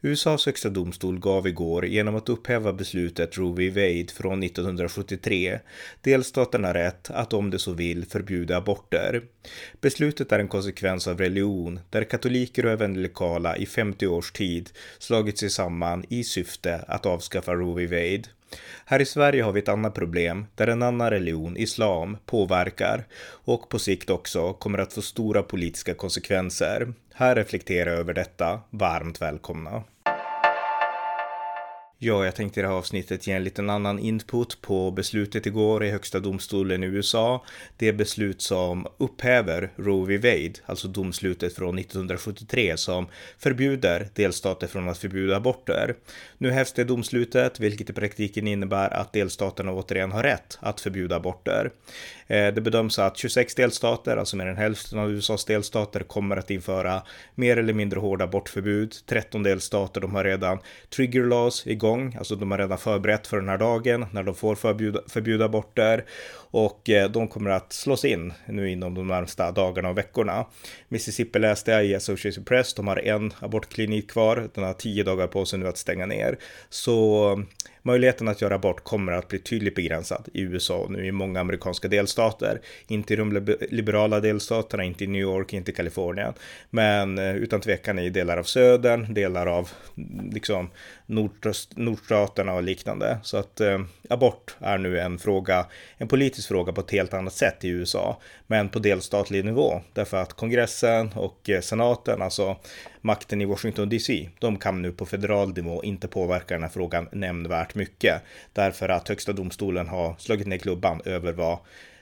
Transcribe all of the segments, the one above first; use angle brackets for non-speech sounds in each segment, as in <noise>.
USAs högsta domstol gav igår genom att upphäva beslutet Roe v. Wade från 1973 delstaterna rätt att om de så vill förbjuda aborter. Beslutet är en konsekvens av religion där katoliker och evangelikala i 50 års tid slagit sig samman i syfte att avskaffa Roe v. Wade. Här i Sverige har vi ett annat problem där en annan religion, islam, påverkar och på sikt också kommer att få stora politiska konsekvenser. Här reflekterar jag över detta. Varmt välkomna! Ja, jag tänkte i det här avsnittet ge en liten annan input på beslutet igår i högsta domstolen i USA. Det beslut som upphäver Roe v. Wade, alltså domslutet från 1973 som förbjuder delstater från att förbjuda aborter. Nu hävs det domslutet, vilket i praktiken innebär att delstaterna återigen har rätt att förbjuda aborter. Eh, det bedöms att 26 delstater, alltså mer än hälften av USAs delstater, kommer att införa mer eller mindre hårda abortförbud. 13 delstater, de har redan trigger laws igång, alltså de har redan förberett för den här dagen när de får förbjuda, förbjuda aborter och eh, de kommer att slås in nu inom de närmsta dagarna och veckorna. Mississippi läste jag i Associated Press, de har en abortklinik kvar, den har tio dagar på sig nu att stänga ner. Så Möjligheten att göra abort kommer att bli tydligt begränsad i USA och nu i många amerikanska delstater. Inte i de liberala delstaterna, inte i New York, inte i Kalifornien. Men eh, utan tvekan i delar av södern, delar av mm, liksom nordstaterna och liknande. Så att eh, abort är nu en fråga, en politisk fråga på ett helt annat sätt i USA, men på delstatlig nivå. Därför att kongressen och eh, senaten, alltså makten i Washington DC, de kan nu på federal nivå inte påverka den här frågan nämnvärt mycket. Därför att högsta domstolen har slagit ner klubban över vad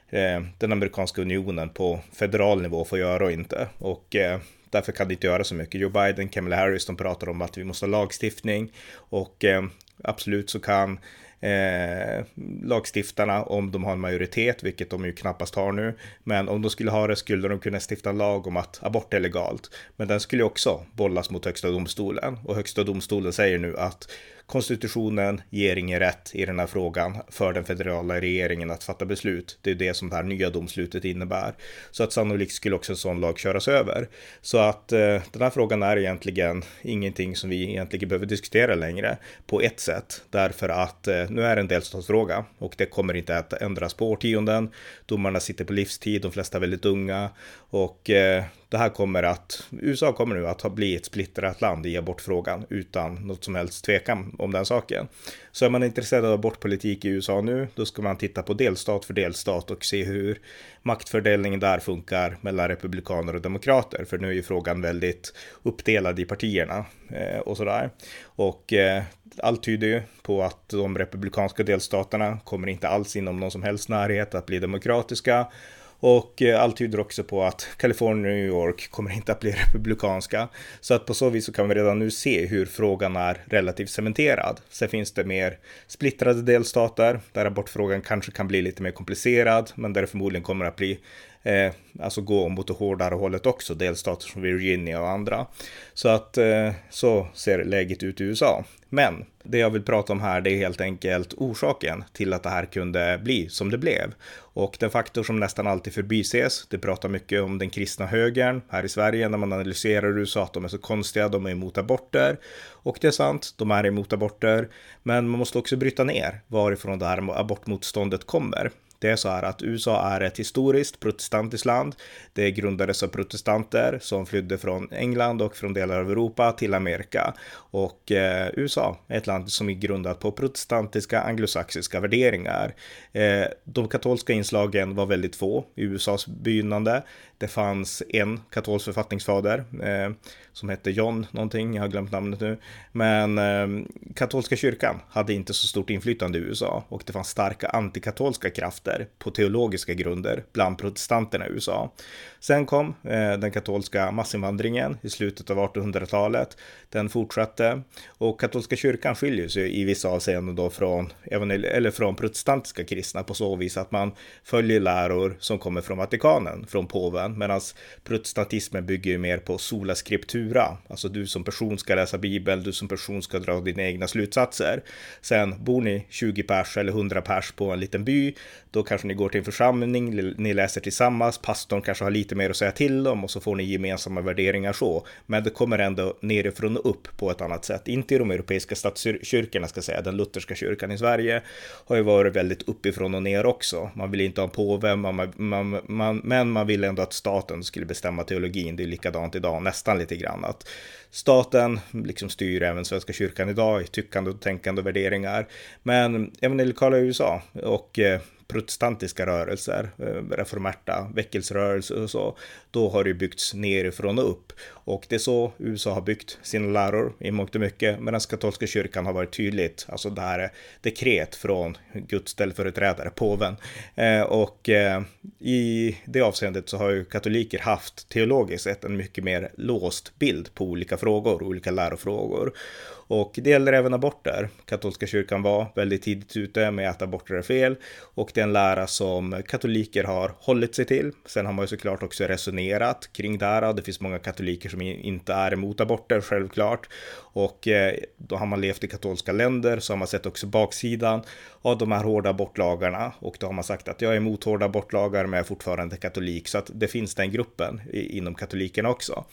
eh, den amerikanska unionen på federal nivå får göra och inte. Och eh, därför kan det inte göra så mycket. Joe Biden, Kamala Harris, de pratar om att vi måste ha lagstiftning och eh, absolut så kan eh, lagstiftarna om de har en majoritet, vilket de ju knappast har nu. Men om de skulle ha det skulle de kunna stifta en lag om att abort är legalt. Men den skulle också bollas mot högsta domstolen och högsta domstolen säger nu att konstitutionen ger ingen rätt i den här frågan för den federala regeringen att fatta beslut. Det är det som det här nya domslutet innebär. Så att sannolikt skulle också en sån lag köras över. Så att eh, den här frågan är egentligen ingenting som vi egentligen behöver diskutera längre på ett sätt. Därför att eh, nu är det en delstatsfråga och det kommer inte att ändras på årtionden. Domarna sitter på livstid, de flesta är väldigt unga och eh, det här kommer att, USA kommer nu att bli ett splittrat land i abortfrågan utan något som helst tvekan om den saken. Så är man intresserad av abortpolitik i USA nu, då ska man titta på delstat för delstat och se hur maktfördelningen där funkar mellan republikaner och demokrater. För nu är ju frågan väldigt uppdelad i partierna eh, och sådär. Och eh, allt tyder ju på att de republikanska delstaterna kommer inte alls inom någon som helst närhet att bli demokratiska och eh, allt tyder också på att Kalifornien och New York kommer inte att bli <laughs> republikanska. Så att på så vis så kan vi redan nu se hur frågan är relativt cementerad. Sen finns det mer splittrade delstater där abortfrågan kanske kan bli lite mer komplicerad, men där det förmodligen kommer att bli eh, alltså gå mot det hårdare hållet också, delstater som Virginia och andra. Så att eh, så ser läget ut i USA. Men det jag vill prata om här, det är helt enkelt orsaken till att det här kunde bli som det blev. Och den faktor som nästan alltid förbises, det pratar mycket om den kristna högern här i Sverige när man analyserar USA, att de är så konstiga, de är emot aborter. Och det är sant, de är emot aborter, men man måste också bryta ner varifrån det här abortmotståndet kommer. Det är så här att USA är ett historiskt protestantiskt land. Det grundades av protestanter som flydde från England och från delar av Europa till Amerika. Och eh, USA är ett land som är grundat på protestantiska anglosaxiska värderingar. Eh, de katolska inslagen var väldigt få i USAs begynnande. Det fanns en katolsk författningsfader eh, som hette John någonting, jag har glömt namnet nu. Men eh, katolska kyrkan hade inte så stort inflytande i USA och det fanns starka antikatolska krafter rättigheter på teologiska grunder bland protestanterna i USA. Sen kom eh, den katolska massinvandringen i slutet av 1800-talet. Den fortsatte och katolska kyrkan skiljer sig i vissa avseenden då från, eller från protestantiska kristna på så vis att man följer läror som kommer från Vatikanen, från påven, medan protestantismen bygger mer på sola scriptura, alltså du som person ska läsa bibeln, du som person ska dra dina egna slutsatser. Sen bor ni 20 pers eller 100 pers på en liten by, då kanske ni går till en församling, ni läser tillsammans, pastorn kanske har lite mer att säga till om och så får ni gemensamma värderingar så. Men det kommer ändå nerifrån och upp på ett annat sätt. Inte i de europeiska statskyrkorna ska jag säga, den lutherska kyrkan i Sverige har ju varit väldigt uppifrån och ner också. Man vill inte ha en påve, man, man, man, men man vill ändå att staten skulle bestämma teologin. Det är likadant idag, nästan lite grann. Att staten liksom styr även Svenska kyrkan idag i tyckande och tänkande och värderingar. Men evangelikala USA och eh, protestantiska rörelser, eh, reformerta väckelserörelser och så, då har det byggts nerifrån och upp. Och det är så USA har byggt sina läror i mångt och mycket, medan katolska kyrkan har varit tydligt, alltså det här är dekret från Guds ställföreträdare, påven. Eh, och eh, i det avseendet så har ju katoliker haft teologiskt sett en mycket mer låst bild på olika frågor, olika lärofrågor. Och det gäller även aborter. Katolska kyrkan var väldigt tidigt ute med att aborter är fel och det är en lära som katoliker har hållit sig till. Sen har man ju såklart också resonerat kring det här. Det finns många katoliker som inte är emot aborter, självklart. Och eh, då har man levt i katolska länder så har man sett också baksidan av de här hårda abortlagarna och då har man sagt att jag är emot hårda abortlagar men jag är fortfarande katolik så att det finns den gruppen inom katolikerna också.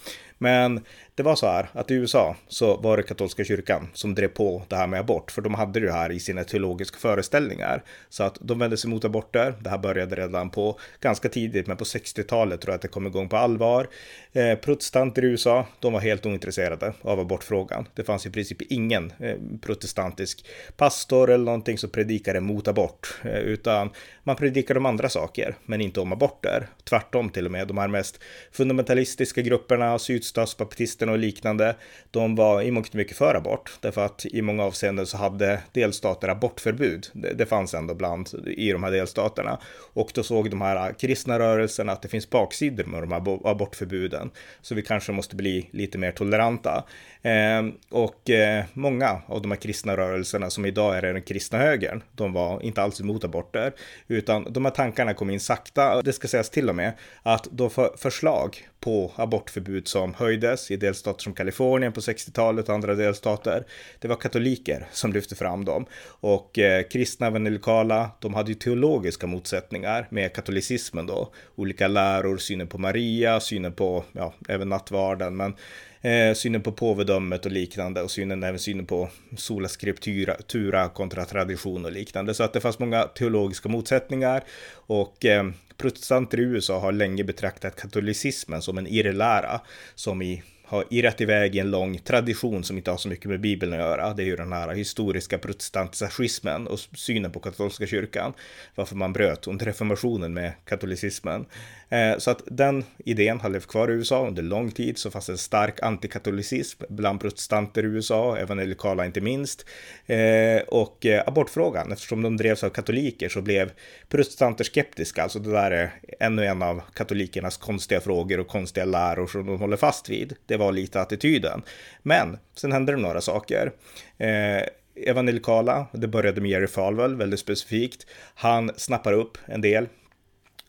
Men det var så här att i USA så var det katolska kyrkan som drev på det här med abort, för de hade det här i sina teologiska föreställningar. Så att de vände sig mot aborter. Det här började redan på ganska tidigt, men på 60-talet tror jag att det kom igång på allvar. Eh, protestanter i USA, de var helt ointresserade av abortfrågan. Det fanns i princip ingen eh, protestantisk pastor eller någonting som predikade mot abort, eh, utan man predikade om andra saker, men inte om aborter. Tvärtom till och med, de här mest fundamentalistiska grupperna, sydstatsbaptisterna och liknande, de var i mångt och mycket för abort, därför att i många avseenden så hade delstater abortförbud. Det, det fanns ändå bland i de här delstaterna. Och då såg de här kristna rörelserna att det finns baksidor med de här abortförbuden. Så vi kanske måste bli lite mer toleranta. Eh, och eh, många av de här kristna rörelserna som idag är den kristna högern, de var inte alls emot aborter, utan de här tankarna kom in sakta. Det ska sägas till och med att då för förslag på abortförbud som höjdes i delstater som Kalifornien på 60-talet och andra delstater. Det var katoliker som lyfte fram dem och eh, kristna evangelikala, de hade ju teologiska motsättningar med katolicismen då. Olika läror, synen på Maria, synen på, ja, även nattvarden, men eh, synen på påvedömet och liknande och synen, även synen på sola scriptura kontra tradition och liknande. Så att det fanns många teologiska motsättningar och eh, protestanter i USA har länge betraktat katolicismen som en irrlära som i har irrat iväg i en lång tradition som inte har så mycket med Bibeln att göra. Det är ju den här historiska protestantismen och synen på katolska kyrkan. Varför man bröt under reformationen med katolicismen. Eh, så att den idén har levt kvar i USA under lång tid. Så fanns en stark antikatolicism bland protestanter i USA, evangelikala inte minst. Eh, och eh, abortfrågan, eftersom de drevs av katoliker så blev protestanter skeptiska. Alltså det där är ännu en av katolikernas konstiga frågor och konstiga läror som de håller fast vid. Det var lite attityden. Men sen hände det några saker. Eh, evangelikala, det började med Jerry Falwell väldigt specifikt. Han snappar upp en del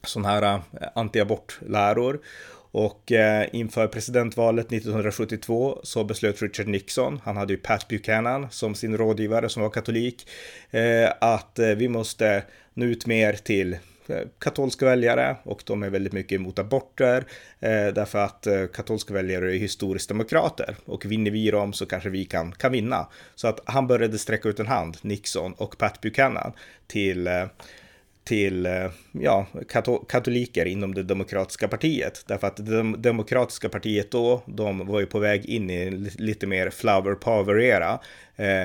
sådana här eh, antiabortläror. Och eh, inför presidentvalet 1972 så beslöt Richard Nixon, han hade ju Pat Buchanan som sin rådgivare som var katolik, eh, att eh, vi måste nå ut mer till Eh, katolska väljare och de är väldigt mycket emot aborter eh, därför att eh, katolska väljare är historiskt demokrater och vinner vi dem så kanske vi kan, kan vinna. Så att han började sträcka ut en hand, Nixon och Pat Buchanan, till eh, till eh, ja, katoliker inom det demokratiska partiet. Därför att det demokratiska partiet då, de var ju på väg in i lite mer flower power-era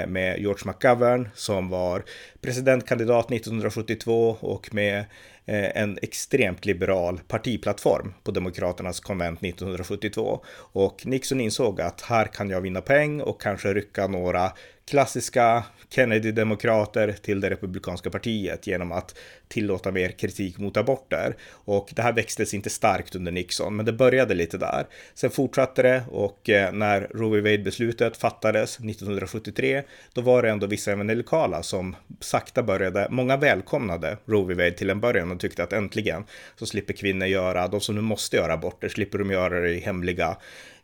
med George McGovern som var presidentkandidat 1972 och med Eh, en extremt liberal partiplattform på Demokraternas konvent 1972. Och Nixon insåg att här kan jag vinna poäng och kanske rycka några klassiska Kennedy-demokrater till det republikanska partiet genom att tillåta mer kritik mot aborter. Och det här växtes inte starkt under Nixon, men det började lite där. Sen fortsatte det och eh, när Roe v. Wade-beslutet fattades 1973, då var det ändå vissa evangelikala som sakta började, många välkomnade Roe v. Wade till en början och tyckte att äntligen så slipper kvinnor göra, de som nu måste göra aborter, slipper de göra det i hemliga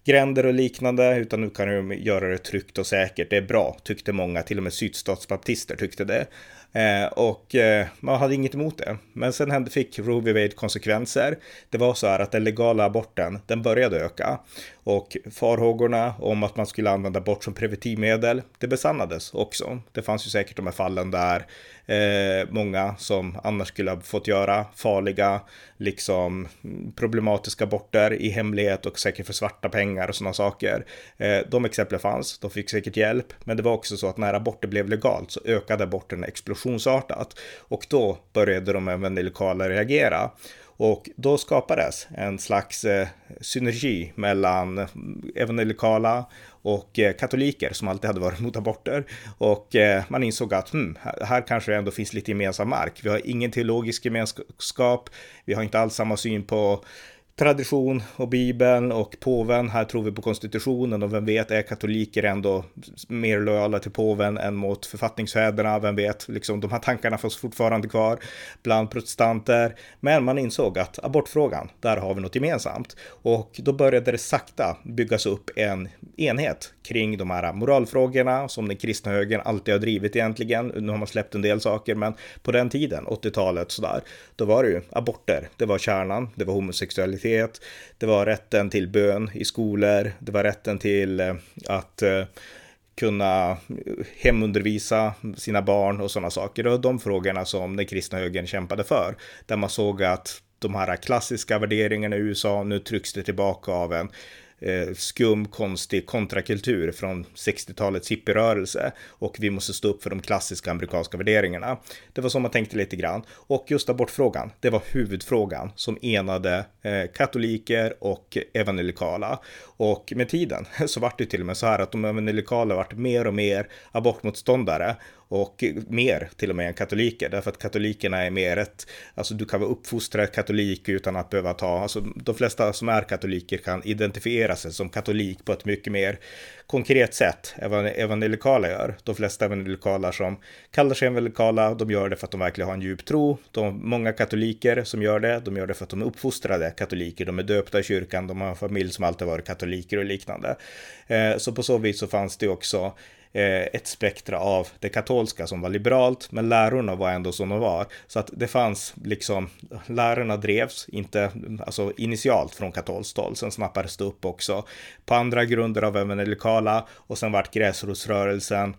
gränder och liknande, utan nu kan de göra det tryggt och säkert. Det är bra, tyckte många, till och med sydstatsbaptister tyckte det. Eh, och eh, man hade inget emot det. Men sen hände, fick Roe v. Wade konsekvenser. Det var så här att den legala aborten, den började öka. Och farhågorna om att man skulle använda abort som preventivmedel, det besannades också. Det fanns ju säkert de här fallen där eh, många som annars skulle ha fått göra farliga, liksom problematiska aborter i hemlighet och säkert för svarta pengar och sådana saker. Eh, de exemplen fanns, de fick säkert hjälp, men det var också så att när aborter blev legalt så ökade aborterna explosionsartat och då började de även lokala reagera. Och då skapades en slags eh, synergi mellan evangelikala och eh, katoliker som alltid hade varit mot aborter. Och eh, man insåg att hmm, här kanske det ändå finns lite gemensam mark. Vi har ingen teologisk gemenskap, vi har inte alls samma syn på tradition och Bibeln och påven. Här tror vi på konstitutionen och vem vet, är katoliker ändå mer lojala till påven än mot författningsfäderna? Vem vet, liksom de här tankarna finns fortfarande kvar bland protestanter. Men man insåg att abortfrågan, där har vi något gemensamt. Och då började det sakta byggas upp en enhet kring de här moralfrågorna som den kristna högern alltid har drivit egentligen. Nu har man släppt en del saker, men på den tiden, 80-talet sådär, då var det ju aborter. Det var kärnan, det var homosexualitet, det var rätten till bön i skolor, det var rätten till eh, att eh, kunna hemundervisa sina barn och sådana saker. Och de frågorna som den kristna högern kämpade för, där man såg att de här klassiska värderingarna i USA, nu trycks det tillbaka av en eh, skum, konstig kontrakultur från 60-talets hippierörelse. Och vi måste stå upp för de klassiska amerikanska värderingarna. Det var så man tänkte lite grann. Och just abortfrågan, det var huvudfrågan som enade eh, katoliker och evangelikala. Och med tiden <laughs> så vart det till och med så här att de evangelikala vart mer och mer abortmotståndare och mer till och med än katoliker, därför att katolikerna är mer ett, alltså du kan vara uppfostrad katolik utan att behöva ta, alltså de flesta som är katoliker kan identifiera sig som katolik på ett mycket mer konkret sätt än vad evangelikala gör. De flesta evangelikala som kallar sig evangelikala, de gör det för att de verkligen har en djup tro. De, många katoliker som gör det, de gör det för att de är uppfostrade katoliker, de är döpta i kyrkan, de har en familj som alltid varit katoliker och liknande. Eh, så på så vis så fanns det också eh, ett spektra av det katolska som var liberalt, men lärorna var ändå som de var. Så att det fanns liksom, lärorna drevs inte, alltså initialt från katolskt håll, sen snappades det upp också på andra grunder av evangelikala och sen vart gräsrotsrörelsen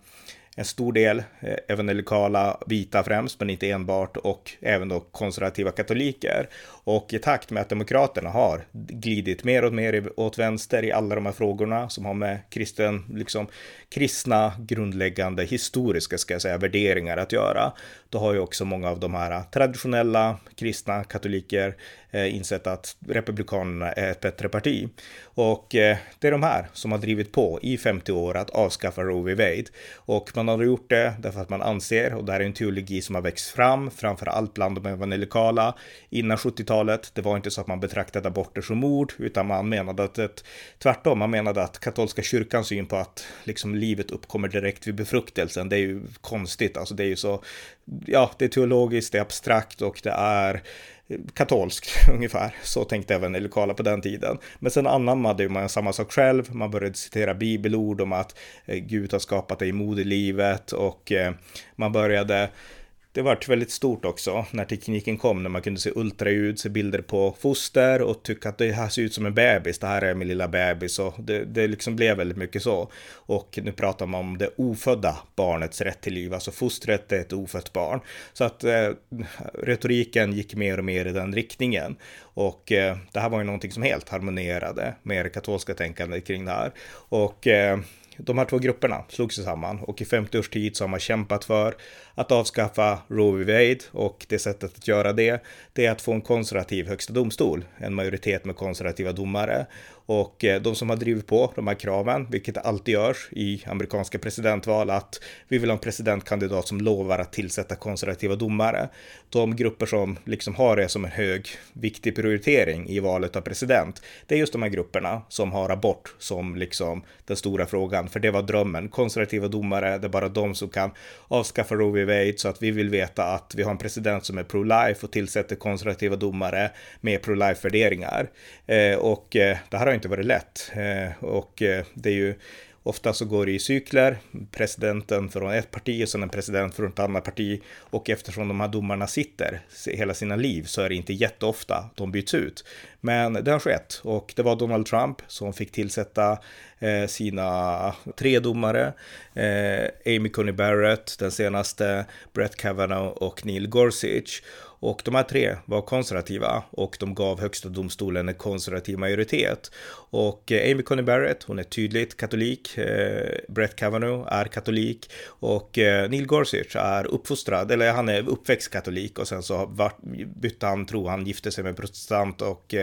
en stor del eh, evangelikala vita främst, men inte enbart, och även då konservativa katoliker. Och i takt med att demokraterna har glidit mer och mer åt vänster i alla de här frågorna som har med kristen, liksom kristna grundläggande historiska, ska jag säga, värderingar att göra, då har ju också många av de här traditionella kristna katoliker eh, insett att Republikanerna är ett bättre parti. Och eh, det är de här som har drivit på i 50 år att avskaffa Roe v. Wade. Och man har gjort det därför att man anser, och det här är en teologi som har växt fram, framför allt bland de evangelikala, innan 70-talet. Det var inte så att man betraktade aborter som mord, utan man menade att ett, tvärtom, man menade att katolska kyrkans syn på att liksom livet uppkommer direkt vid befruktelsen, det är ju konstigt, alltså det är ju så, ja, det är teologiskt, det är abstrakt och det är katolskt <laughs> ungefär. Så tänkte även lokala på den tiden. Men sen anammade man samma sak själv. Man började citera bibelord om att eh, Gud har skapat dig i moderlivet och eh, man började det vart väldigt stort också när tekniken kom, när man kunde se ultraljud, se bilder på foster och tycka att det här ser ut som en bebis, det här är min lilla bebis och det, det liksom blev väldigt mycket så. Och nu pratar man om det ofödda barnets rätt till liv, alltså fostret är ett ofött barn. Så att eh, retoriken gick mer och mer i den riktningen. Och eh, det här var ju någonting som helt harmonerade med det katolska tänkandet kring det här. Och eh, de här två grupperna slog sig samman och i 50 års tid så har man kämpat för att avskaffa Roe v. Wade och det sättet att göra det, det är att få en konservativ högsta domstol, en majoritet med konservativa domare. Och eh, de som har drivit på de här kraven, vilket alltid görs i amerikanska presidentval, att vi vill ha en presidentkandidat som lovar att tillsätta konservativa domare. De grupper som liksom har det som en hög, viktig prioritering i valet av president, det är just de här grupperna som har abort som liksom den stora frågan, för det var drömmen. Konservativa domare, det är bara de som kan avskaffa Roe v. Wade, så att vi vill veta att vi har en president som är pro-life och tillsätter konservativa domare med pro-life värderingar. Eh, och eh, det här har inte varit lätt. Eh, och eh, det är ju Ofta så går det i cykler, presidenten från ett parti och sen en president från ett annat parti. Och eftersom de här domarna sitter hela sina liv så är det inte jätteofta de byts ut. Men det har skett och det var Donald Trump som fick tillsätta eh, sina tre domare. Amy Coney Barrett, den senaste, Brett Kavanaugh och Neil Gorsuch. Och de här tre var konservativa och de gav högsta domstolen en konservativ majoritet. Och eh, Amy Coney Barrett, hon är tydligt katolik. Eh, Brett Kavanaugh är katolik och eh, Neil Gorsuch är uppfostrad, eller han är uppväxt katolik och sen så bytte han tro. Han gifte sig med protestant och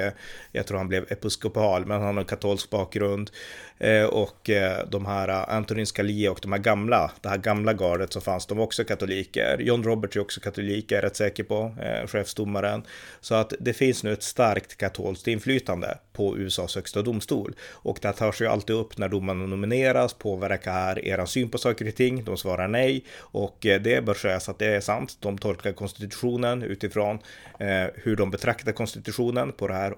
jag tror han blev episkopal, men han har en katolsk bakgrund. Och de här Antonin Scalia och de här gamla, det här gamla gardet så fanns de också katoliker. John Roberts är också katolik, är jag rätt säker på, Eh, chefsdomaren. Så att det finns nu ett starkt katolskt inflytande på USAs högsta domstol. Och det tas ju alltid upp när domarna nomineras, påverkar er syn på saker och ting? De svarar nej och eh, det bör sägas att det är sant. De tolkar konstitutionen utifrån eh, hur de betraktar konstitutionen på det här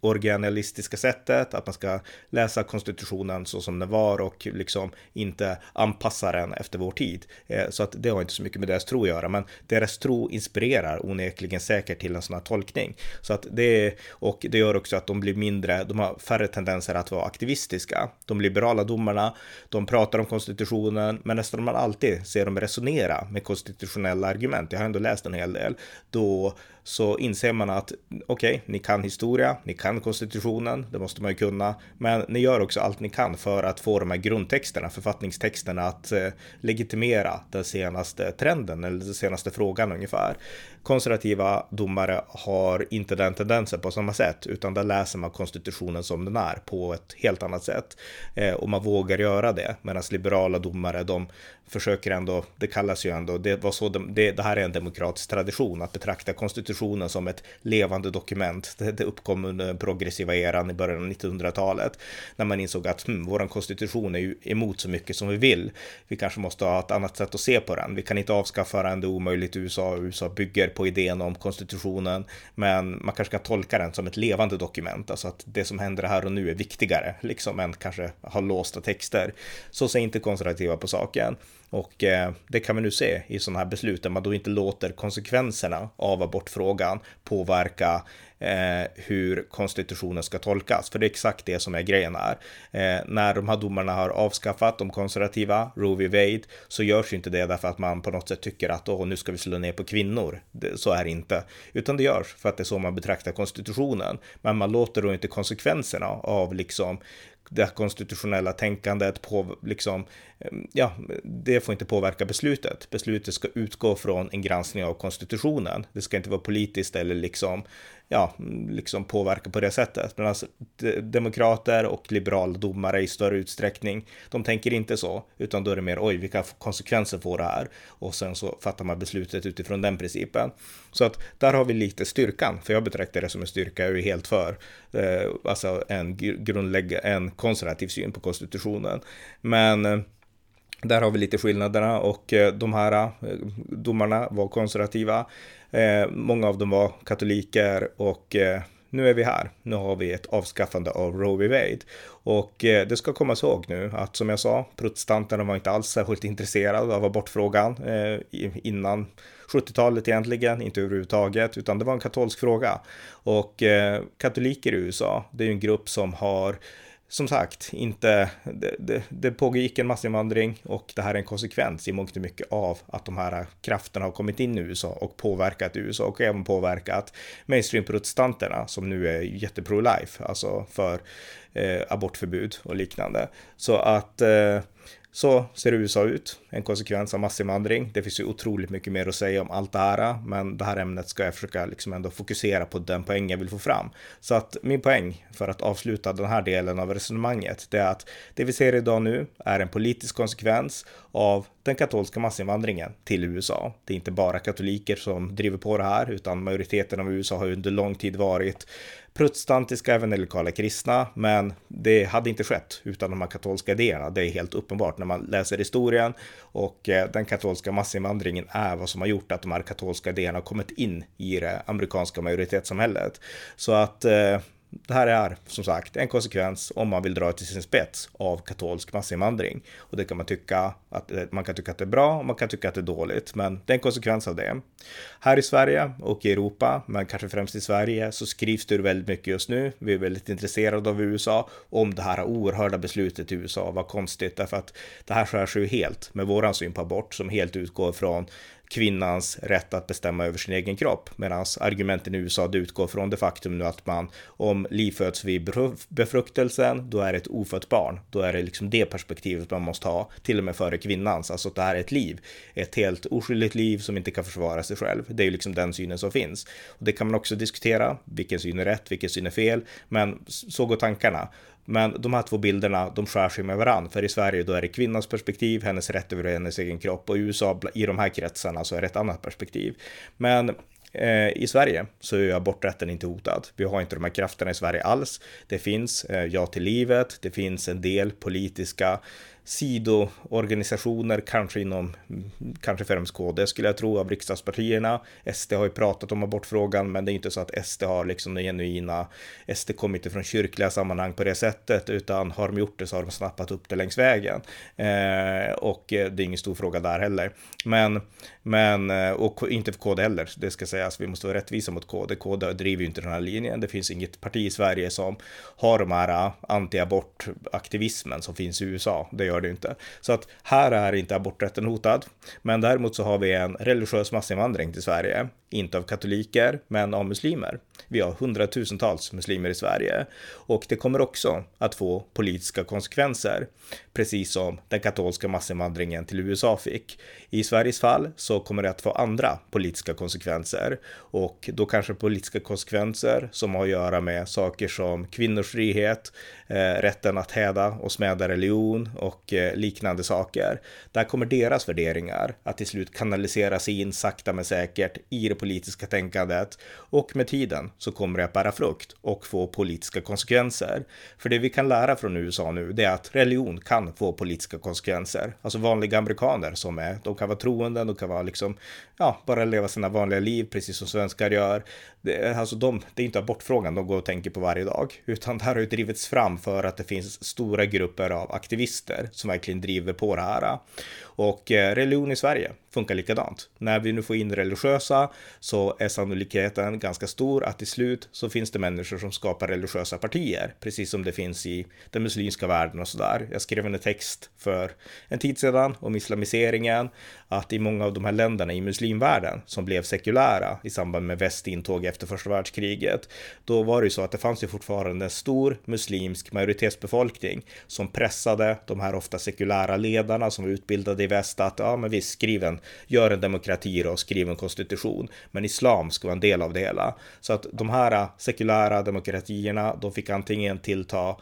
originalistiska sättet, att man ska läsa konstitutionen så som den var och liksom inte anpassa den efter vår tid. Eh, så att det har inte så mycket med deras tro att göra, men deras tro inspirerar onekligen säker till en sån här tolkning. Så att det, och det gör också att de blir mindre, de har färre tendenser att vara aktivistiska. De liberala domarna, de pratar om konstitutionen, men nästan man alltid ser dem resonera med konstitutionella argument. Jag har ändå läst en hel del. Då så inser man att okej, okay, ni kan historia, ni kan konstitutionen, det måste man ju kunna, men ni gör också allt ni kan för att få de här grundtexterna, författningstexterna att eh, legitimera den senaste trenden eller den senaste frågan ungefär. Konservativa domare har inte den tendensen på samma sätt, utan där läser man konstitutionen som den är på ett helt annat sätt eh, och man vågar göra det, medan liberala domare de försöker ändå, det kallas ju ändå, det var så, det, det här är en demokratisk tradition att betrakta konstitutionen som ett levande dokument. Det, det uppkom under den progressiva eran i början av 1900-talet när man insåg att hmm, vår konstitution är ju emot så mycket som vi vill. Vi kanske måste ha ett annat sätt att se på den. Vi kan inte avskaffa den, det är omöjligt i USA. USA bygger på idén om konstitutionen, men man kanske kan tolka den som ett levande dokument, alltså att det som händer här och nu är viktigare, liksom än kanske ha låsta texter. Så ser inte konservativa på saken. Och eh, det kan vi nu se i sådana här beslut där man då inte låter konsekvenserna av abortfrågan påverka eh, hur konstitutionen ska tolkas. För det är exakt det som är grejen här. Eh, när de här domarna har avskaffat de konservativa, Roe v. Wade, så görs ju inte det därför att man på något sätt tycker att åh, nu ska vi slå ner på kvinnor. Det, så är det inte. Utan det görs för att det är så man betraktar konstitutionen. Men man låter då inte konsekvenserna av liksom det konstitutionella tänkandet på liksom, Ehm, ja, det får inte påverka beslutet. Beslutet ska utgå från en granskning av konstitutionen. Det ska inte vara politiskt eller liksom ja, liksom påverka på det sättet. Medan alltså, demokrater och liberala domare i större utsträckning, de tänker inte så, utan då är det mer oj, vilka konsekvenser får det här? Och sen så fattar man beslutet utifrån den principen. Så att där har vi lite styrkan, för jag betraktar det som en styrka, jag är helt för, eh, alltså en grundläggande, en konservativ syn på konstitutionen. Men eh, där har vi lite skillnaderna och eh, de här eh, domarna var konservativa. Eh, många av dem var katoliker och nu är vi här. Nu har vi ett avskaffande av Roe v. Wade. Och det ska komma ihåg nu att som jag sa, protestanterna var inte alls särskilt intresserade av abortfrågan innan 70-talet egentligen, inte överhuvudtaget, utan det var en katolsk fråga. Och katoliker i USA, det är ju en grupp som har som sagt, inte, det, det, det pågick en massinvandring och det här är en konsekvens i mångt och mycket av att de här krafterna har kommit in i USA och påverkat USA och även påverkat mainstream-protestanterna som nu är jättepro-life, alltså för eh, abortförbud och liknande. Så att eh, så ser USA ut, en konsekvens av massinvandring. Det finns ju otroligt mycket mer att säga om allt det här, men det här ämnet ska jag försöka liksom ändå fokusera på den poäng jag vill få fram. Så att min poäng för att avsluta den här delen av resonemanget, det är att det vi ser idag nu är en politisk konsekvens av den katolska massinvandringen till USA. Det är inte bara katoliker som driver på det här, utan majoriteten av USA har under lång tid varit protestantiska evangelikala kristna, men det hade inte skett utan de här katolska idéerna. Det är helt uppenbart när man läser historien och eh, den katolska massinvandringen är vad som har gjort att de här katolska idéerna har kommit in i det amerikanska majoritetssamhället. Så att eh, det här är som sagt en konsekvens om man vill dra till sin spets av katolsk massinvandring. Och det kan man tycka att eh, man kan tycka att det är bra och man kan tycka att det är dåligt, men det är en konsekvens av det. Här i Sverige och i Europa, men kanske främst i Sverige, så skrivs det väldigt mycket just nu. Vi är väldigt intresserade av USA, om det här oerhörda beslutet i USA. Vad konstigt, därför att det här skär sig ju helt med våran syn på abort som helt utgår från kvinnans rätt att bestämma över sin egen kropp. Medan argumenten i USA utgår från det faktum nu att man om liv föds vid befruktelsen, då är det ett ofött barn. Då är det liksom det perspektivet man måste ha, till och med före kvinnans. Alltså att det här är ett liv, ett helt oskyldigt liv som inte kan försvara sig själv. Det är ju liksom den synen som finns. Och det kan man också diskutera, vilken syn är rätt, vilken syn är fel, men så går tankarna. Men de här två bilderna, de skär sig med varandra. För i Sverige då är det kvinnans perspektiv, hennes rätt över hennes egen kropp. Och i USA, i de här kretsarna, så är det ett annat perspektiv. Men eh, i Sverige så är aborträtten inte hotad. Vi har inte de här krafterna i Sverige alls. Det finns eh, Ja till livet, det finns en del politiska sidoorganisationer, kanske inom, kanske främst KD skulle jag tro, av riksdagspartierna. SD har ju pratat om abortfrågan, men det är inte så att SD har liksom den genuina, SD kommer inte från kyrkliga sammanhang på det sättet, utan har de gjort det så har de snappat upp det längs vägen. Eh, och eh, det är ingen stor fråga där heller. Men, men, eh, och inte för KD heller, det ska sägas, vi måste vara rättvisa mot KD. KD driver ju inte den här linjen. Det finns inget parti i Sverige som har de här eh, anti-abortaktivismen som finns i USA. Det gör det inte. Så att här är inte aborträtten hotad. Men däremot så har vi en religiös massinvandring till Sverige. Inte av katoliker, men av muslimer. Vi har hundratusentals muslimer i Sverige och det kommer också att få politiska konsekvenser, precis som den katolska massinvandringen till USA fick. I Sveriges fall så kommer det att få andra politiska konsekvenser och då kanske politiska konsekvenser som har att göra med saker som kvinnors frihet, eh, rätten att häda och smäda religion och eh, liknande saker. Där kommer deras värderingar att till slut kanaliseras in sakta men säkert i det politiska tänkandet och med tiden så kommer det att bära frukt och få politiska konsekvenser. För det vi kan lära från USA nu, det är att religion kan få politiska konsekvenser. Alltså vanliga amerikaner som är, de kan vara troende, de kan vara liksom, ja, bara leva sina vanliga liv precis som svenskar gör. Det, alltså de, det är inte abortfrågan de går och tänker på varje dag, utan det här har ju drivits fram för att det finns stora grupper av aktivister som verkligen driver på det här. Och eh, religion i Sverige funkar likadant. När vi nu får in religiösa så är sannolikheten ganska stor att till slut så finns det människor som skapar religiösa partier, precis som det finns i den muslimska världen och sådär. Jag skrev en text för en tid sedan om islamiseringen, att i många av de här länderna i muslimvärlden som blev sekulära i samband med västintåg efter första världskriget, då var det ju så att det fanns ju fortfarande en stor muslimsk majoritetsbefolkning som pressade de här ofta sekulära ledarna som var utbildade i väst att ja, men visst, skriv en, gör en demokrati och skriv en konstitution, men islam ska vara en del av det hela. Så att de här sekulära demokratierna, de fick antingen tillta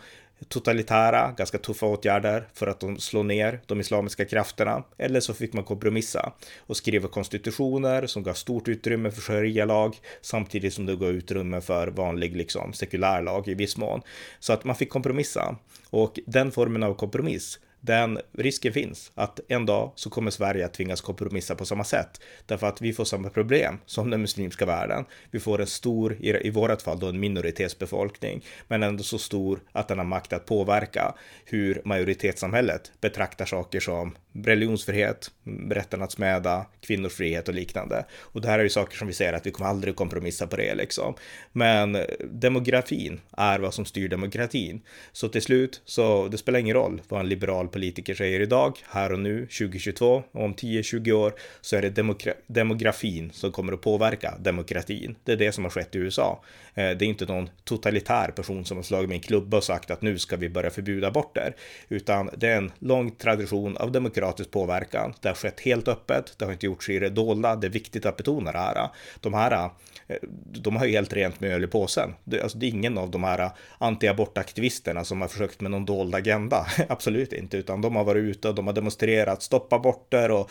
totalitära, ganska tuffa åtgärder för att de slår ner de islamiska krafterna. Eller så fick man kompromissa och skriva konstitutioner som gav stort utrymme för sharia-lag samtidigt som det gav utrymme för vanlig liksom sekulär lag i viss mån. Så att man fick kompromissa och den formen av kompromiss den risken finns att en dag så kommer Sverige att tvingas kompromissa på samma sätt. Därför att vi får samma problem som den muslimska världen. Vi får en stor, i, i vårat fall då en minoritetsbefolkning, men ändå så stor att den har makt att påverka hur majoritetssamhället betraktar saker som religionsfrihet, rätten att smäda, kvinnors frihet och liknande. Och det här är ju saker som vi säger att vi kommer aldrig kompromissa på det liksom. Men demografin är vad som styr demokratin. Så till slut så det spelar ingen roll vad en liberal politiker säger idag, här och nu, 2022, och om 10-20 år så är det demogra demografin som kommer att påverka demokratin. Det är det som har skett i USA. Eh, det är inte någon totalitär person som har slagit med en klubba och sagt att nu ska vi börja förbjuda aborter, utan det är en lång tradition av demokratisk påverkan. Det har skett helt öppet, det har inte gjorts i det dolda. Det är viktigt att betona det här. De här eh, de har ju helt rent med öl i påsen. Det, alltså, det är ingen av de här antiabortaktivisterna som har försökt med någon dold agenda. <laughs> Absolut inte, utan de har varit ute och de har demonstrerat, stoppa aborter och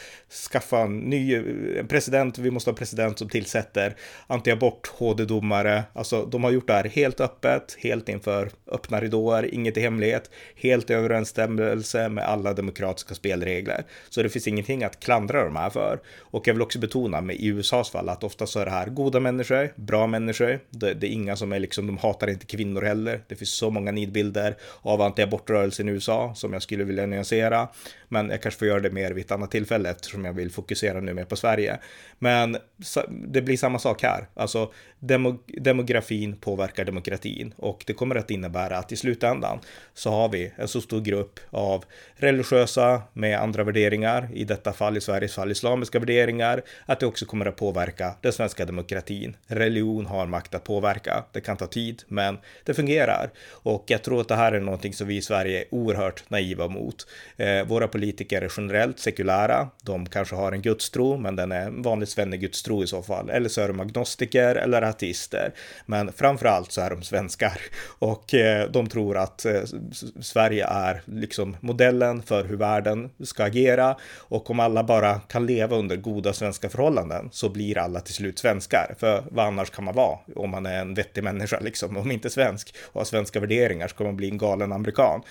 skaffa en ny en president. Vi måste ha en president som tillsätter anti-abort HD-domare. Alltså, de har gjort det här helt öppet, helt inför öppna ridåer, inget i hemlighet, helt i överensstämmelse med alla demokratiska spelregler. Så det finns ingenting att klandra de här för. Och jag vill också betona med i USAs fall att ofta så är det här goda människor bra människor. Det, det, är inga som är liksom, de hatar inte kvinnor heller. Det finns så många nidbilder av anti-abortrörelsen i USA som jag skulle vilja nyansera. Men jag kanske får göra det mer vid ett annat tillfälle eftersom jag vill fokusera nu mer på Sverige. Men det blir samma sak här. Alltså demografin påverkar demokratin och det kommer att innebära att i slutändan så har vi en så stor grupp av religiösa med andra värderingar, i detta fall i Sveriges fall islamiska värderingar, att det också kommer att påverka den svenska demokratin. Religion har makt att påverka. Det kan ta tid, men det fungerar. Och jag tror att det här är någonting som vi i Sverige är oerhört naiva mot. Eh, våra politiker är generellt sekulära. De kanske har en gudstro, men den är en vanlig svennegudstro i så fall. Eller så är de agnostiker eller ateister. Men framför allt så är de svenskar och eh, de tror att eh, Sverige är liksom modellen för hur världen ska agera och om alla bara kan leva under goda svenska förhållanden så blir alla till slut svenskar. För vad annars kan man vara om man är en vettig människa liksom, om inte svensk och har svenska värderingar så kommer man bli en galen amerikan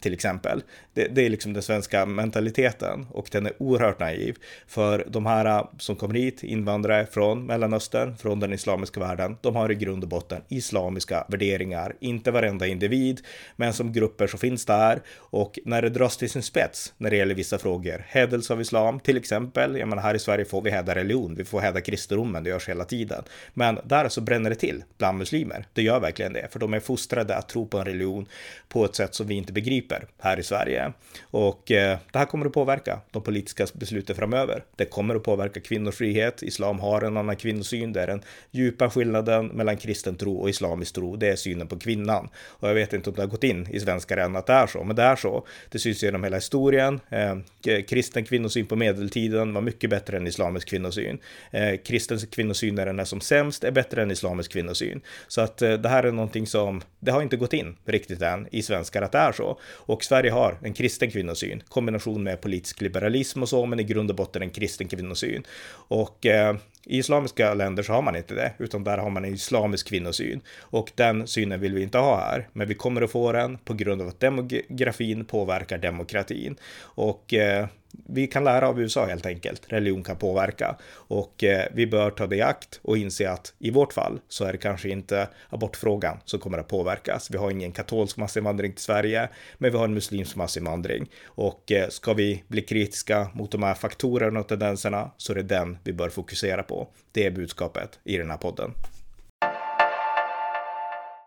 till exempel. Det, det, är liksom den svenska mentaliteten och den är oerhört naiv. För de här äh, som kommer hit, invandrare från Mellanöstern, från den islamiska världen, de har i grund och botten islamiska värderingar. Inte varenda individ, men som grupper så finns där. Och när det dras till sin spets när det gäller vissa frågor, hädelse av islam till exempel, jag menar här i Sverige får vi häda religion, vi får häda kristendomen, det görs hela tiden. Men där så bränner det till bland muslimer, det gör verkligen det, för de är fostrade att tro på en religion på ett sätt som vi inte begriper principer här i Sverige. Och eh, det här kommer att påverka de politiska besluten framöver. Det kommer att påverka kvinnors frihet. Islam har en annan kvinnosyn. Det är den djupa skillnaden mellan kristen tro och islamisk tro. Det är synen på kvinnan. Och jag vet inte om det har gått in i svenskar än att det är så, men det är så. Det syns genom hela historien. Eh, eh kristen kvinnosyn på medeltiden var mycket bättre än islamisk kvinnosyn. Eh, kristen kvinnosyn när den är som sämst är bättre än islamisk kvinnosyn. Så att eh, det här är någonting som, det har inte gått in riktigt än i svenskar att det är så. Och Sverige har en kristen kvinnosyn, kombination med politisk liberalism och så, men i grund och botten en kristen kvinnosyn. Och eh, i islamiska länder så har man inte det, utan där har man en islamisk kvinnosyn. Och den synen vill vi inte ha här, men vi kommer att få den på grund av att demografin påverkar demokratin. Och eh, vi kan lära av USA helt enkelt. Religion kan påverka och eh, vi bör ta det i akt och inse att i vårt fall så är det kanske inte abortfrågan som kommer att påverkas. Vi har ingen katolsk massinvandring till Sverige, men vi har en muslimsk massinvandring och eh, ska vi bli kritiska mot de här faktorerna och tendenserna så är det den vi bör fokusera på. Det är budskapet i den här podden.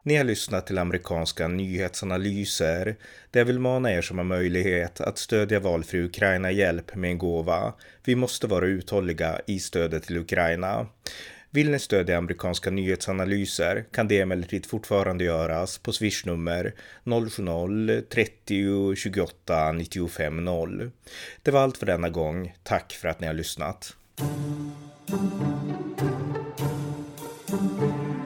Ni har lyssnat till amerikanska nyhetsanalyser där jag vill mana er som har möjlighet att stödja valfri Ukraina-hjälp med en gåva. Vi måste vara uthålliga i stödet till Ukraina. Vill ni stödja amerikanska nyhetsanalyser kan det emellertid fortfarande göras på swishnummer 070-30 28 95 0. Det var allt för denna gång. Tack för att ni har lyssnat. thank you